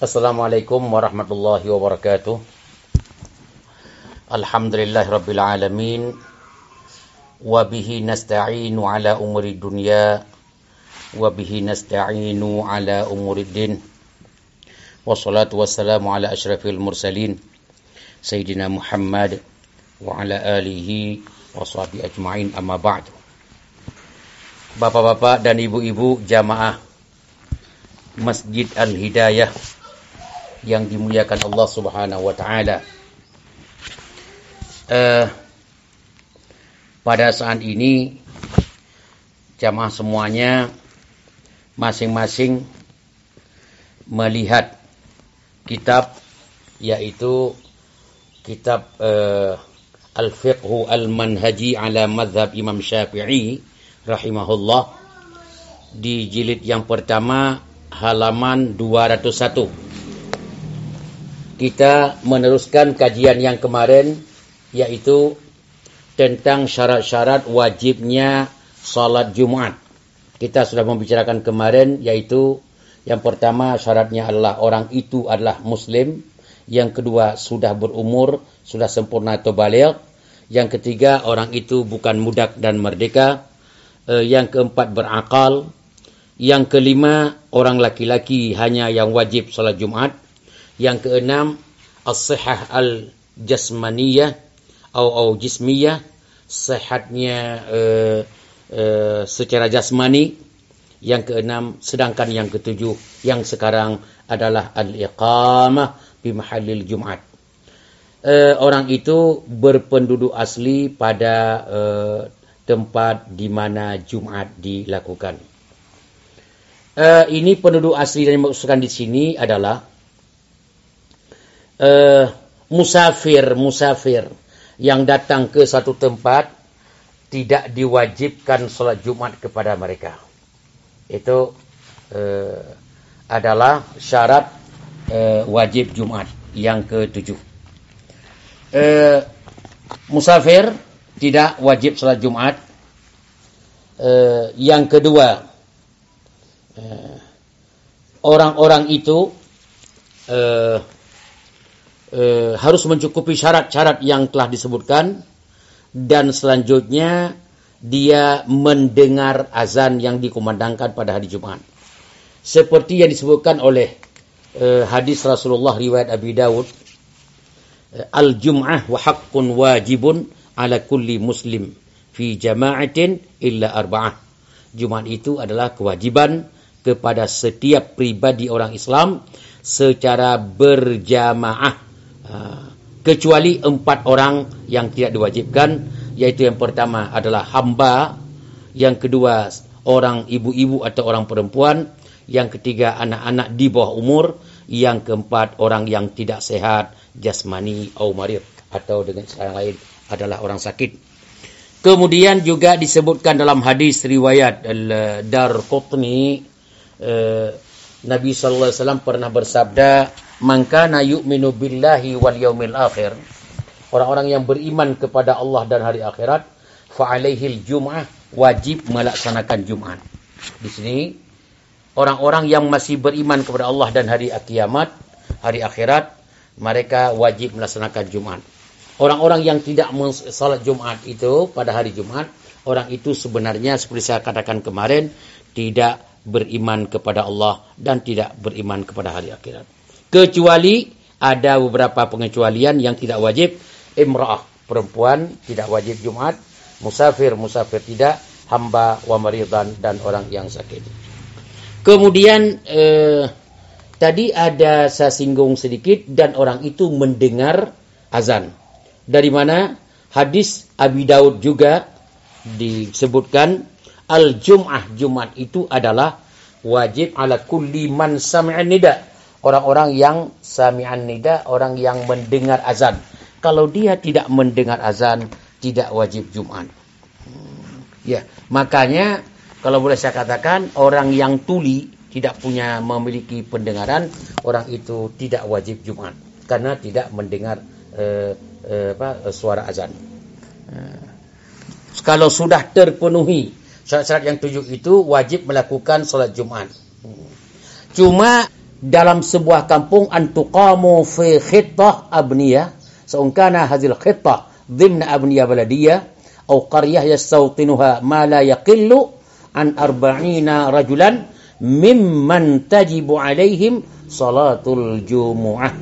Assalamualaikum warahmatullahi wabarakatuh. Alhamdulillah rabbil alamin. Wa bihi nasta'inu ala umuri dunya wa bihi nasta'inu ala umuri din. Wassalatu wassalamu ala asyrafil mursalin Sayyidina Muhammad wa ala alihi wa sahbihi ajma'in amma ba'du. Bapak-bapak dan ibu-ibu jamaah Masjid Al-Hidayah yang dimuliakan Allah Subhanahu wa taala. Uh, pada saat ini jamaah semuanya masing-masing melihat kitab yaitu kitab uh, Al-Fiqhu Al-Manhaji ala Madhab Imam Syafi'i rahimahullah di jilid yang pertama halaman 201 kita meneruskan kajian yang kemarin yaitu tentang syarat-syarat wajibnya salat Jumat. Kita sudah membicarakan kemarin yaitu yang pertama syaratnya adalah orang itu adalah muslim, yang kedua sudah berumur, sudah sempurna atau balik, yang ketiga orang itu bukan mudak dan merdeka, eh, yang keempat berakal, yang kelima orang laki-laki hanya yang wajib salat Jumat, yang keenam, as-sihah al-jasmaniyah atau au jismiyah, sehatnya uh, uh, secara jasmani. Yang keenam, sedangkan yang ketujuh yang sekarang adalah al-iqamah bi mahallil Jumat. Uh, orang itu berpenduduk asli pada tempat di mana Jumat dilakukan. Uh, ini penduduk asli yang dimaksudkan di sini adalah uh, musafir musafir yang datang ke satu tempat tidak diwajibkan sholat Jumat kepada mereka. Itu uh, adalah syarat uh, wajib Jumat yang ketujuh. Uh, musafir tidak wajib sholat Jumat. Uh, yang kedua, orang-orang uh, itu uh, e, harus mencukupi syarat-syarat yang telah disebutkan dan selanjutnya dia mendengar azan yang dikumandangkan pada hari Jumat. Seperti yang disebutkan oleh e, hadis Rasulullah riwayat Abi Dawud, e, Al-Jum'ah wa haqqun wajibun ala kulli muslim fi jama'atin illa arba'ah. Jumat itu adalah kewajiban kepada setiap pribadi orang Islam secara berjamaah Ah, kecuali empat orang yang tidak diwajibkan yaitu yang pertama adalah hamba yang kedua orang ibu-ibu atau orang perempuan yang ketiga anak-anak di bawah umur yang keempat orang yang tidak sehat jasmani atau marid atau dengan cara lain adalah orang sakit. Kemudian juga disebutkan dalam hadis riwayat Darqutni uh, Nabi sallallahu alaihi wasallam pernah bersabda man kana yu'minu billahi wal yaumil akhir orang-orang yang beriman kepada Allah dan hari akhirat fa alaihil jum'ah wajib melaksanakan Jumat di sini orang-orang yang masih beriman kepada Allah dan hari kiamat hari akhirat mereka wajib melaksanakan Jumat orang-orang yang tidak salat Jumat itu pada hari Jumat orang itu sebenarnya seperti saya katakan kemarin tidak beriman kepada Allah dan tidak beriman kepada hari akhirat. Kecuali ada beberapa pengecualian yang tidak wajib. Imra'ah perempuan tidak wajib Jumat. Musafir musafir tidak. Hamba wa maridan dan orang yang sakit. Kemudian eh, tadi ada saya singgung sedikit dan orang itu mendengar azan. Dari mana? Hadis Abi Daud juga disebutkan al-jum'ah Jumat itu adalah wajib ala kulli man sami'a nida orang-orang yang sami'an nida, orang yang mendengar azan. Kalau dia tidak mendengar azan, tidak wajib Jumat. Hmm, ya, makanya kalau boleh saya katakan orang yang tuli tidak punya memiliki pendengaran, orang itu tidak wajib Jumat karena tidak mendengar eh, eh, apa, suara azan. Eh, kalau sudah terpenuhi syarat-syarat yang tujuh itu wajib melakukan sholat Jumat. Cuma dalam sebuah kampung antuqamu fi khittah abniyah seunkana hadhil khittah dhimna abniyah baladiyah au qaryah yastawtinuha ma la yaqillu an arba'ina rajulan mimman tajibu alaihim salatul jumu'ah.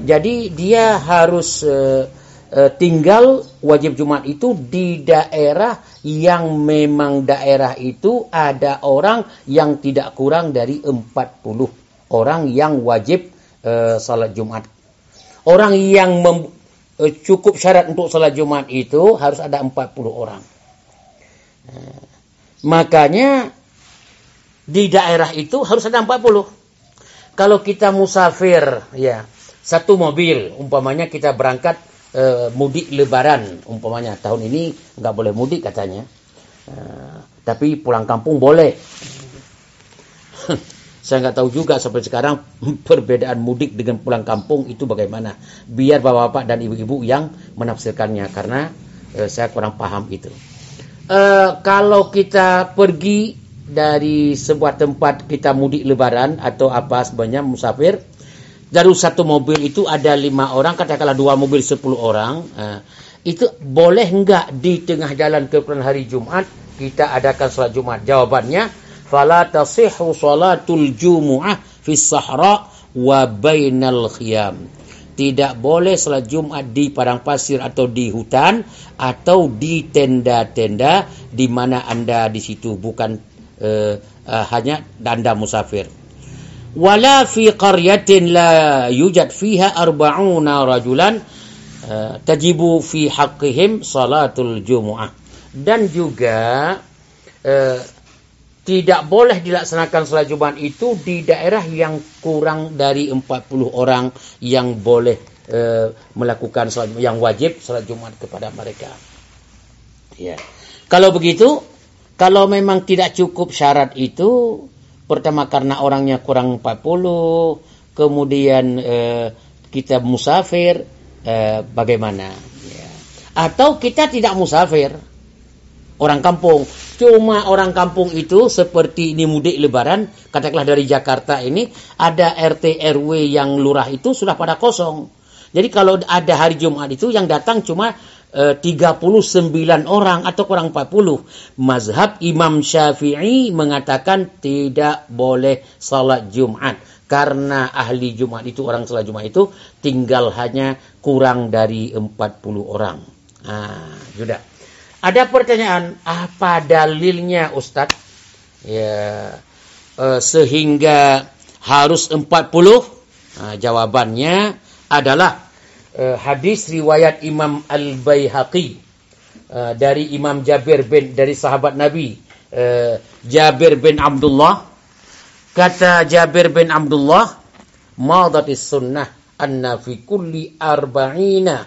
Jadi dia harus uh, uh, tinggal wajib Jumat itu di daerah yang memang daerah itu ada orang yang tidak kurang dari 40 orang yang wajib uh, salat Jumat. Orang yang mem, uh, cukup syarat untuk salat Jumat itu harus ada 40 orang. Uh, makanya di daerah itu harus ada 40. Kalau kita musafir, ya satu mobil, umpamanya kita berangkat uh, mudik Lebaran, umpamanya tahun ini nggak boleh mudik katanya, uh, tapi pulang kampung boleh. Saya nggak tahu juga sampai sekarang perbedaan mudik dengan pulang kampung itu bagaimana. Biar bapak-bapak dan ibu-ibu yang menafsirkannya karena eh, saya kurang paham itu. Eh, kalau kita pergi dari sebuah tempat kita mudik lebaran atau apa sebenarnya musafir, dari satu mobil itu ada lima orang, katakanlah dua mobil sepuluh orang, eh, itu boleh nggak di tengah jalan ke hari Jumat kita adakan sholat Jumat? Jawabannya fala tasihhu salatul jumu'ah fi sahra wa bainal khiyam. Tidak boleh salat Jumat di padang pasir atau di hutan atau di tenda-tenda di mana Anda di situ bukan uh, uh, hanya Anda musafir. Wala fi qaryatin la yujad fiha arba'una rajulan uh, tajibu fi haqqihim salatul jumu'ah. Dan juga uh, tidak boleh dilaksanakan salat Jumat itu di daerah yang kurang dari 40 orang yang boleh e, melakukan salat yang wajib salat Jumat kepada mereka. Ya. Kalau begitu, kalau memang tidak cukup syarat itu pertama karena orangnya kurang 40, kemudian e, kita musafir e, bagaimana? Ya. Atau kita tidak musafir orang kampung. Cuma orang kampung itu seperti ini mudik lebaran, katakanlah dari Jakarta ini, ada RT RW yang lurah itu sudah pada kosong. Jadi kalau ada hari Jumat itu yang datang cuma 39 orang atau kurang 40. Mazhab Imam Syafi'i mengatakan tidak boleh salat Jumat. Karena ahli Jumat itu, orang salat Jumat itu tinggal hanya kurang dari 40 orang. Ah, sudah. Ada pertanyaan, apa dalilnya Ustadz? Ya, eh, sehingga harus 40? Nah, jawabannya adalah eh, hadis riwayat Imam Al-Baihaqi eh, dari Imam Jabir bin dari sahabat Nabi eh, Jabir bin Abdullah kata Jabir bin Abdullah madatis sunnah anna fi kulli arba'ina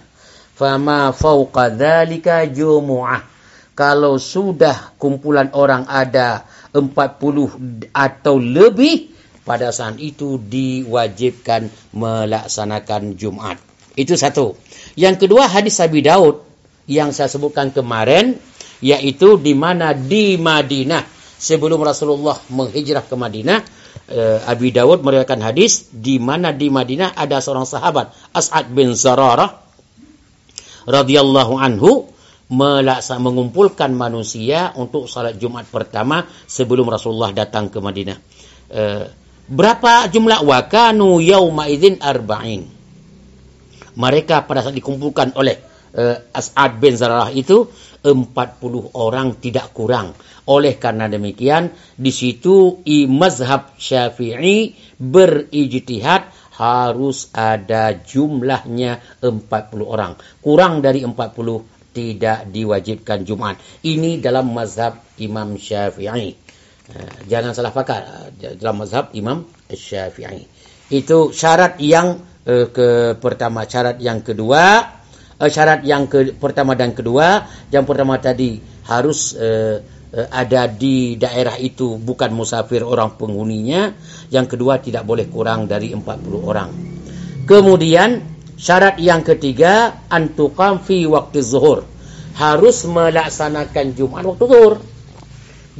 fama fauqa dzalika jumu'ah kalau sudah kumpulan orang ada 40 atau lebih pada saat itu diwajibkan melaksanakan Jumat. Itu satu. Yang kedua hadis Abi Daud yang saya sebutkan kemarin yaitu di mana di Madinah sebelum Rasulullah menghijrah ke Madinah eh, Abi Daud meriwayatkan hadis di mana di Madinah ada seorang sahabat As'ad bin Zararah radhiyallahu anhu melaksa mengumpulkan manusia untuk salat Jumat pertama sebelum Rasulullah datang ke Madinah. E, berapa jumlah wakanu yauma idzin arba'in. Mereka pada saat dikumpulkan oleh e, As'ad bin Zarah itu 40 orang tidak kurang. Oleh karena demikian di situ i mazhab Syafi'i berijtihad harus ada jumlahnya 40 orang. Kurang dari 40 tidak diwajibkan Jumat. Ini dalam mazhab Imam Syafi'i. Eh, jangan salah fakar dalam mazhab Imam Syafi'i. Itu syarat yang eh, ke pertama, syarat yang kedua, eh, syarat yang ke pertama dan kedua, yang pertama tadi harus eh, ada di daerah itu bukan musafir orang penghuninya. Yang kedua tidak boleh kurang dari 40 orang. Kemudian syarat yang ketiga antukam fi waktu zuhur. Harus melaksanakan Jumat waktu zuhur.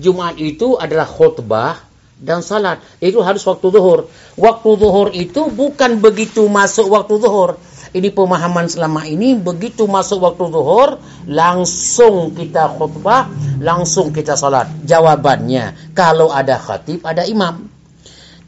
Jumat itu adalah khutbah dan salat. Itu harus waktu zuhur. Waktu zuhur itu bukan begitu masuk waktu zuhur. Ini pemahaman selama ini begitu masuk waktu zuhur langsung kita khutbah, langsung kita salat. Jawabannya, kalau ada khatib ada imam.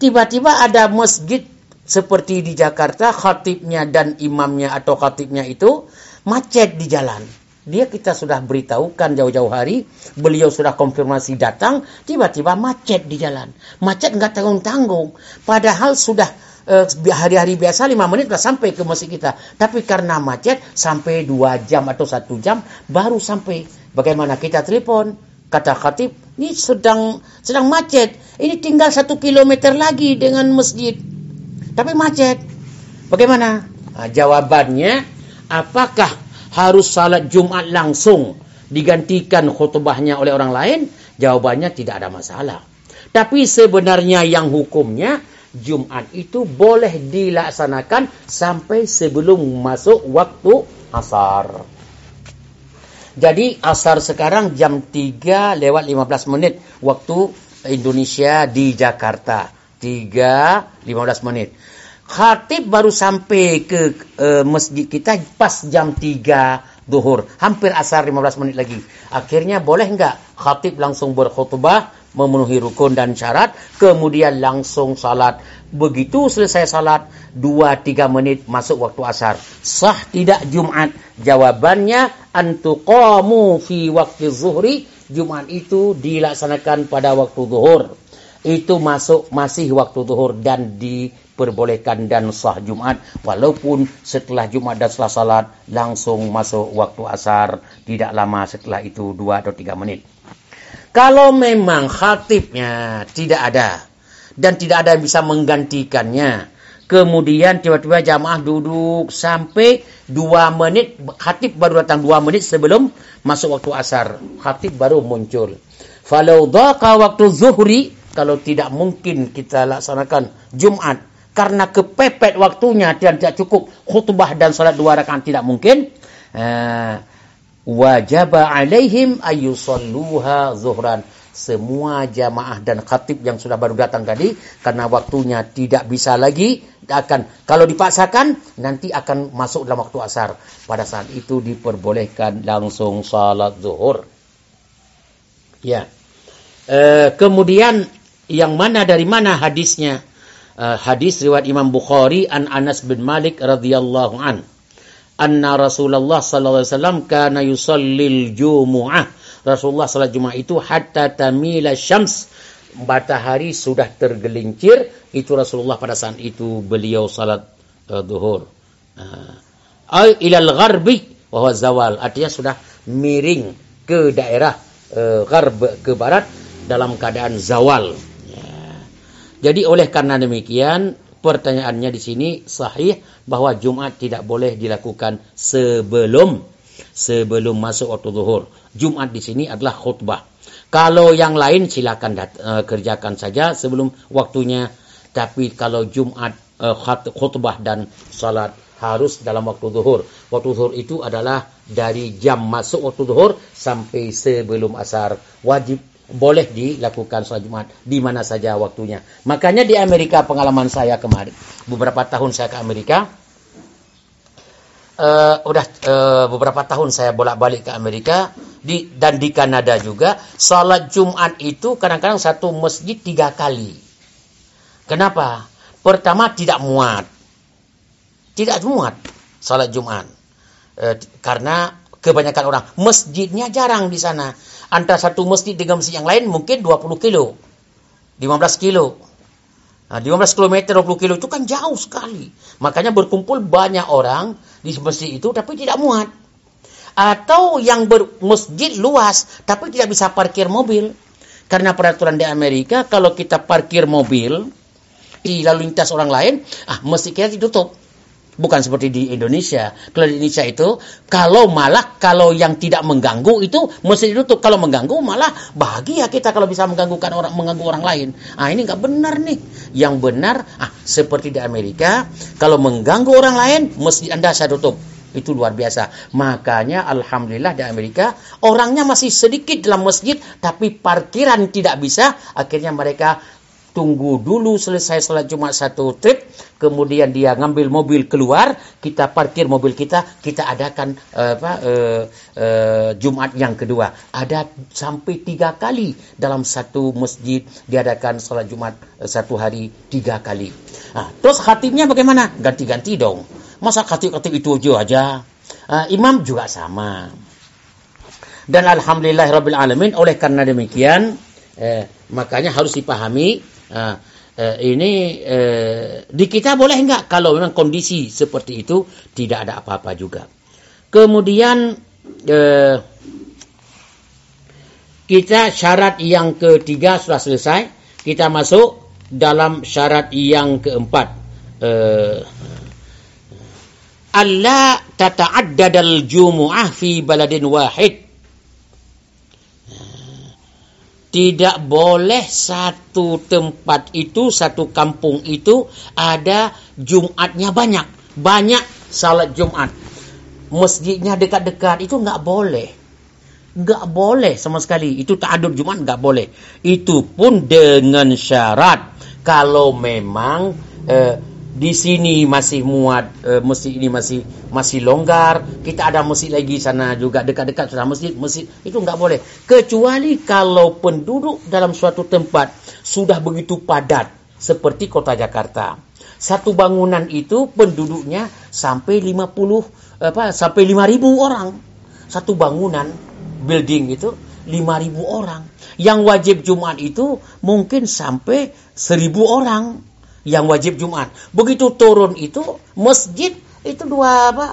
Tiba-tiba ada masjid seperti di Jakarta khatibnya dan imamnya atau khatibnya itu macet di jalan dia kita sudah beritahukan jauh-jauh hari, beliau sudah konfirmasi datang, tiba-tiba macet di jalan. Macet nggak tanggung-tanggung. Padahal sudah eh, hari-hari biasa lima menit sudah sampai ke masjid kita. Tapi karena macet sampai dua jam atau satu jam baru sampai. Bagaimana kita telepon? Kata khatib, ini sedang sedang macet. Ini tinggal satu kilometer lagi dengan masjid. Tapi macet. Bagaimana? Nah, jawabannya, apakah harus salat Jumat langsung digantikan khutbahnya oleh orang lain? Jawabannya tidak ada masalah. Tapi sebenarnya yang hukumnya Jumat itu boleh dilaksanakan sampai sebelum masuk waktu asar. Jadi asar sekarang jam 3 lewat 15 menit waktu Indonesia di Jakarta. 3 15 menit. Khatib baru sampai ke uh, masjid kita pas jam 3 duhur. Hampir asar 15 menit lagi. Akhirnya boleh enggak khatib langsung berkhutbah, memenuhi rukun dan syarat, kemudian langsung salat. Begitu selesai salat, 2-3 menit masuk waktu asar. Sah tidak Jumat? Jawabannya, antuqamu fi waktu zuhri. Jumat itu dilaksanakan pada waktu zuhur. Itu masuk masih waktu zuhur dan di diperbolehkan dan sah Jumat walaupun setelah Jumat dan setelah salat langsung masuk waktu asar tidak lama setelah itu dua atau tiga menit. Kalau memang khatibnya tidak ada dan tidak ada yang bisa menggantikannya, kemudian tiba-tiba jamaah duduk sampai dua menit, khatib baru datang dua menit sebelum masuk waktu asar, khatib baru muncul. Falau waktu zuhri, kalau tidak mungkin kita laksanakan Jumat karena kepepet waktunya dan tidak cukup khutbah dan salat dua rakaat tidak mungkin. Uh, wajib alaihim ayusalluha zuhran. Semua jamaah dan khatib yang sudah baru datang tadi karena waktunya tidak bisa lagi akan kalau dipaksakan nanti akan masuk dalam waktu asar. Pada saat itu diperbolehkan langsung salat zuhur. Ya. Uh, kemudian yang mana dari mana hadisnya uh, hadis riwayat Imam Bukhari an Anas bin Malik radhiyallahu an. Anna Rasulullah sallallahu alaihi wasallam kana yusallil jumu'ah. Rasulullah salat Jumat itu hatta tamila syams. Matahari sudah tergelincir. Itu Rasulullah pada saat itu beliau salat uh, duhur uh, al ilal gharbi wa zawal. Artinya sudah miring ke daerah uh, gharb ke barat dalam keadaan zawal jadi oleh karena demikian pertanyaannya di sini sahih bahwa Jumat tidak boleh dilakukan sebelum sebelum masuk waktu zuhur. Jumat di sini adalah khutbah. Kalau yang lain silakan dat, uh, kerjakan saja sebelum waktunya. Tapi kalau Jumat uh, khutbah dan salat harus dalam waktu zuhur. Waktu zuhur itu adalah dari jam masuk waktu zuhur sampai sebelum asar. Wajib boleh dilakukan sholat Jumat. Di mana saja waktunya. Makanya di Amerika pengalaman saya kemarin, beberapa tahun saya ke Amerika, uh, udah uh, beberapa tahun saya bolak-balik ke Amerika. Di, dan di Kanada juga, sholat Jumat itu kadang-kadang satu masjid tiga kali. Kenapa? Pertama tidak muat, tidak muat sholat Jumat, uh, karena kebanyakan orang. Masjidnya jarang di sana antara satu masjid dengan masjid yang lain mungkin 20 kilo. 15 kilo. Nah, 15 km 20 kilo itu kan jauh sekali. Makanya berkumpul banyak orang di masjid itu tapi tidak muat. Atau yang bermasjid luas tapi tidak bisa parkir mobil. Karena peraturan di Amerika kalau kita parkir mobil di lalu lintas orang lain, ah masjid kita ditutup. Bukan seperti di Indonesia. Kalau di Indonesia itu, kalau malah kalau yang tidak mengganggu itu mesti ditutup. Kalau mengganggu malah bahagia kita kalau bisa mengganggukan orang mengganggu orang lain. Ah ini nggak benar nih. Yang benar, ah seperti di Amerika, kalau mengganggu orang lain mesti anda saya tutup. Itu luar biasa. Makanya Alhamdulillah di Amerika orangnya masih sedikit dalam masjid tapi parkiran tidak bisa. Akhirnya mereka tunggu dulu selesai salat Jumat satu trip, kemudian dia ngambil mobil keluar, kita parkir mobil kita, kita adakan uh, apa uh, uh, Jumat yang kedua. Ada sampai tiga kali dalam satu masjid diadakan salat Jumat satu hari tiga kali. Nah, terus khatibnya bagaimana? Ganti-ganti dong. Masa khatib-khatib itu aja? Uh, imam juga sama. Dan alhamdulillah rabbil alamin oleh karena demikian eh, makanya harus dipahami uh, uh, ini uh, di kita boleh enggak kalau memang kondisi seperti itu tidak ada apa-apa juga. Kemudian uh, kita syarat yang ketiga sudah selesai, kita masuk dalam syarat yang keempat. Uh, Allah tata'addadal jumu'ah fi baladin wahid tidak boleh satu tempat itu, satu kampung itu ada Jumatnya banyak. Banyak salat Jumat. Masjidnya dekat-dekat itu nggak boleh. Nggak boleh sama sekali. Itu tak ada Jumat nggak boleh. Itu pun dengan syarat. Kalau memang... Eh, di sini masih muat uh, masjid ini masih masih longgar. Kita ada masjid lagi sana juga dekat-dekat sudah masjid masjid. Itu enggak boleh. Kecuali kalau penduduk dalam suatu tempat sudah begitu padat seperti kota Jakarta. Satu bangunan itu penduduknya sampai 50 apa sampai 5000 orang. Satu bangunan building itu 5000 orang. Yang wajib Jumat itu mungkin sampai 1000 orang yang wajib Jumat. Begitu turun itu masjid itu dua apa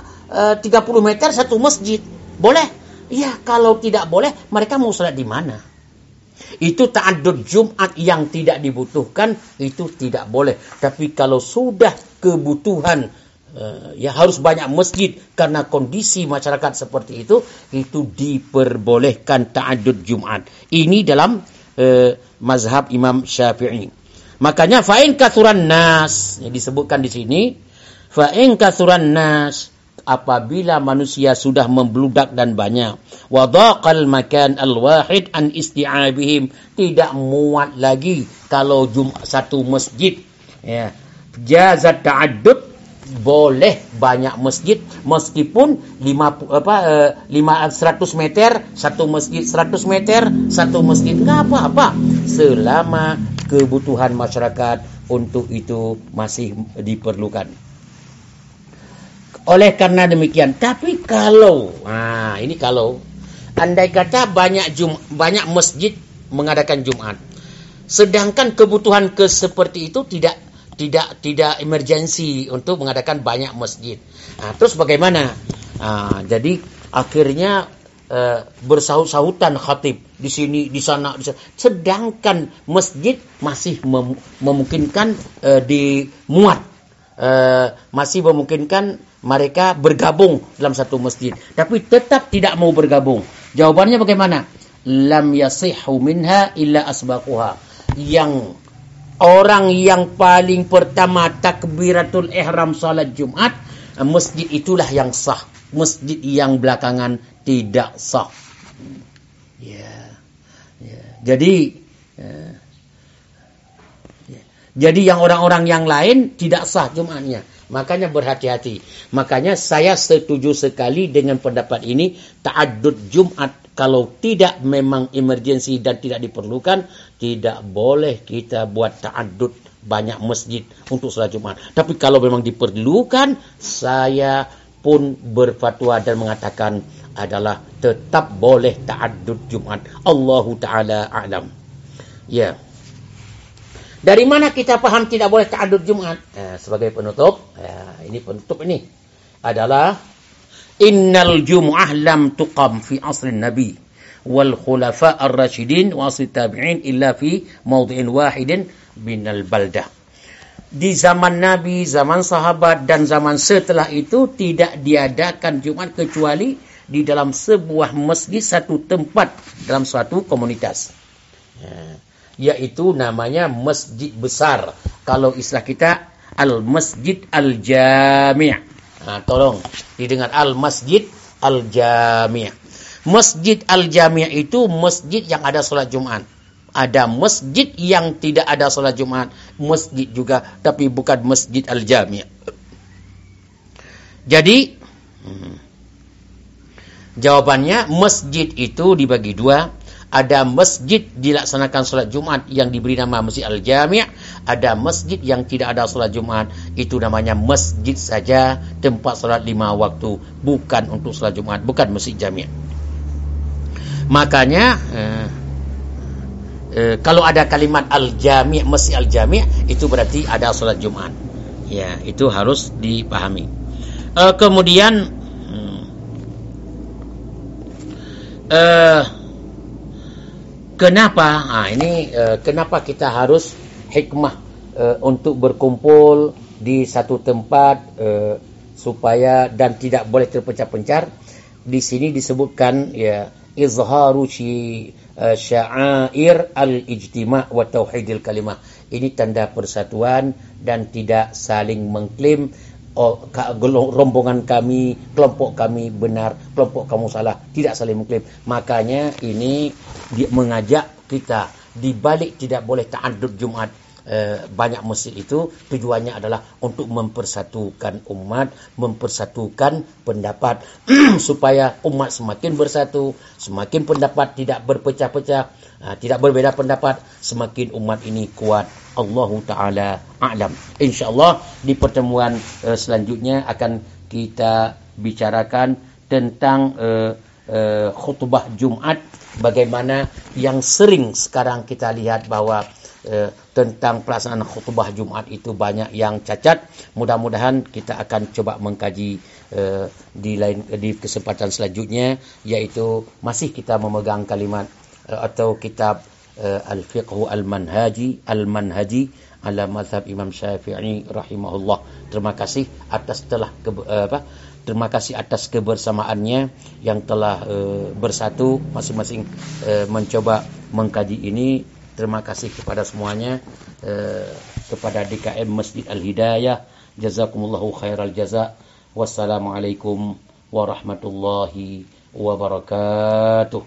e, 30 meter satu masjid. Boleh? Iya, kalau tidak boleh mereka mau salat di mana? Itu ta'addud Jumat yang tidak dibutuhkan itu tidak boleh. Tapi kalau sudah kebutuhan uh, ya harus banyak masjid karena kondisi masyarakat seperti itu itu diperbolehkan ta'addud Jumat. Ini dalam uh, mazhab Imam Syafi'i. Makanya fa'in kathuran nas yang disebutkan di sini fa'in kathuran nas apabila manusia sudah membludak dan banyak wadaqal makan al-wahid an isti'abihim tidak muat lagi kalau jum satu masjid ya. Jazat ta'addud boleh banyak masjid meskipun lima apa eh, lima seratus meter satu masjid seratus meter satu masjid enggak apa-apa. Selama kebutuhan masyarakat untuk itu masih diperlukan. Oleh karena demikian, tapi kalau, nah ini kalau, andai kata banyak jum, banyak masjid mengadakan Jumat, sedangkan kebutuhan ke seperti itu tidak tidak tidak emergensi untuk mengadakan banyak masjid. Nah, terus bagaimana? Nah, jadi akhirnya uh, bersahut-sahutan khatib. Di sini di sana di sana. sedangkan masjid masih mem memungkinkan uh, dimuat. Uh, masih memungkinkan mereka bergabung dalam satu masjid. Tapi tetap tidak mau bergabung. Jawabannya bagaimana? Lam yasihhu minha illa asbaquha. Yang orang yang paling pertama takbiratul ihram salat Jumat masjid itulah yang sah. Masjid yang belakangan tidak sah. Ya. ya. Jadi ya. Ya. jadi yang orang-orang yang lain tidak sah Jumatnya. Makanya berhati-hati. Makanya saya setuju sekali dengan pendapat ini. Ta'adud Jumat kalau tidak memang emergensi dan tidak diperlukan. Tidak boleh kita buat ta'adud banyak masjid untuk salat Jumat. Tapi kalau memang diperlukan. Saya pun berfatwa dan mengatakan adalah tetap boleh ta'addud Jumat. Allahu taala a'lam. Ya. Dari mana kita paham tidak boleh ta'addud Jumat? Eh, sebagai penutup, eh, ini penutup ini adalah innal jum'ah lam tuqam fi asrin nabi wal khulafa ar-rasyidin wa tabi'in illa fi mawdhi'in wahidin minal baldah di zaman Nabi, zaman sahabat dan zaman setelah itu tidak diadakan Jumat kecuali di dalam sebuah masjid satu tempat dalam suatu komunitas. Ya, yaitu namanya masjid besar. Kalau istilah kita al-masjid al-jami'. Nah, tolong didengar al-masjid al-jami'. Masjid al-jami' itu masjid yang ada salat Jumat. ada masjid yang tidak ada salat Jumat, masjid juga tapi bukan masjid al-jami'. Jadi hmm, jawabannya masjid itu dibagi dua. Ada masjid dilaksanakan solat Jumat yang diberi nama Masjid Al-Jami' ada masjid yang tidak ada solat Jumat itu namanya masjid saja tempat solat lima waktu. Bukan untuk solat Jumat bukan masjid jami' makanya eh, eh, kalau ada kalimat Al-Jami' Masjid Al-Jami' itu berarti ada solat Jumat ya itu harus dipahami. Eh, kemudian eh, Kenapa? Ha, ini uh, kenapa kita harus hikmah uh, untuk berkumpul di satu tempat uh, supaya dan tidak boleh terpencar-pencar. Di sini disebutkan ya izharu shi uh, sya'air al-ijtima' wa tauhidil kalimah. Ini tanda persatuan dan tidak saling mengklaim oh, rombongan kami, kelompok kami benar, kelompok kamu salah, tidak saling mengklaim. Makanya ini mengajak kita di balik tidak boleh ta'addud Jumat eh, banyak masjid itu tujuannya adalah untuk mempersatukan umat, mempersatukan pendapat supaya umat semakin bersatu, semakin pendapat tidak berpecah-pecah, uh, tidak berbeda pendapat, semakin umat ini kuat. Allahu taala a'lam. Insyaallah di pertemuan uh, selanjutnya akan kita bicarakan tentang uh, uh, khutbah Jumat bagaimana yang sering sekarang kita lihat bahwa uh, tentang pelaksanaan khutbah Jumat itu banyak yang cacat. Mudah-mudahan kita akan coba mengkaji uh, di lain di kesempatan selanjutnya yaitu masih kita memegang kalimat uh, atau kitab uh, Al-Fiqh Al-Manhaji Al-Manhaji ala mazhab Imam Syafi'i rahimahullah. Terima kasih atas telah ke, uh, apa terima kasih atas kebersamaannya yang telah uh, bersatu masing-masing mencoba mengkaji ini. Terima kasih kepada semuanya uh, kepada DKM Masjid Al-Hidayah. Jazakumullahu khairal jaza. Wassalamualaikum warahmatullahi wabarakatuh.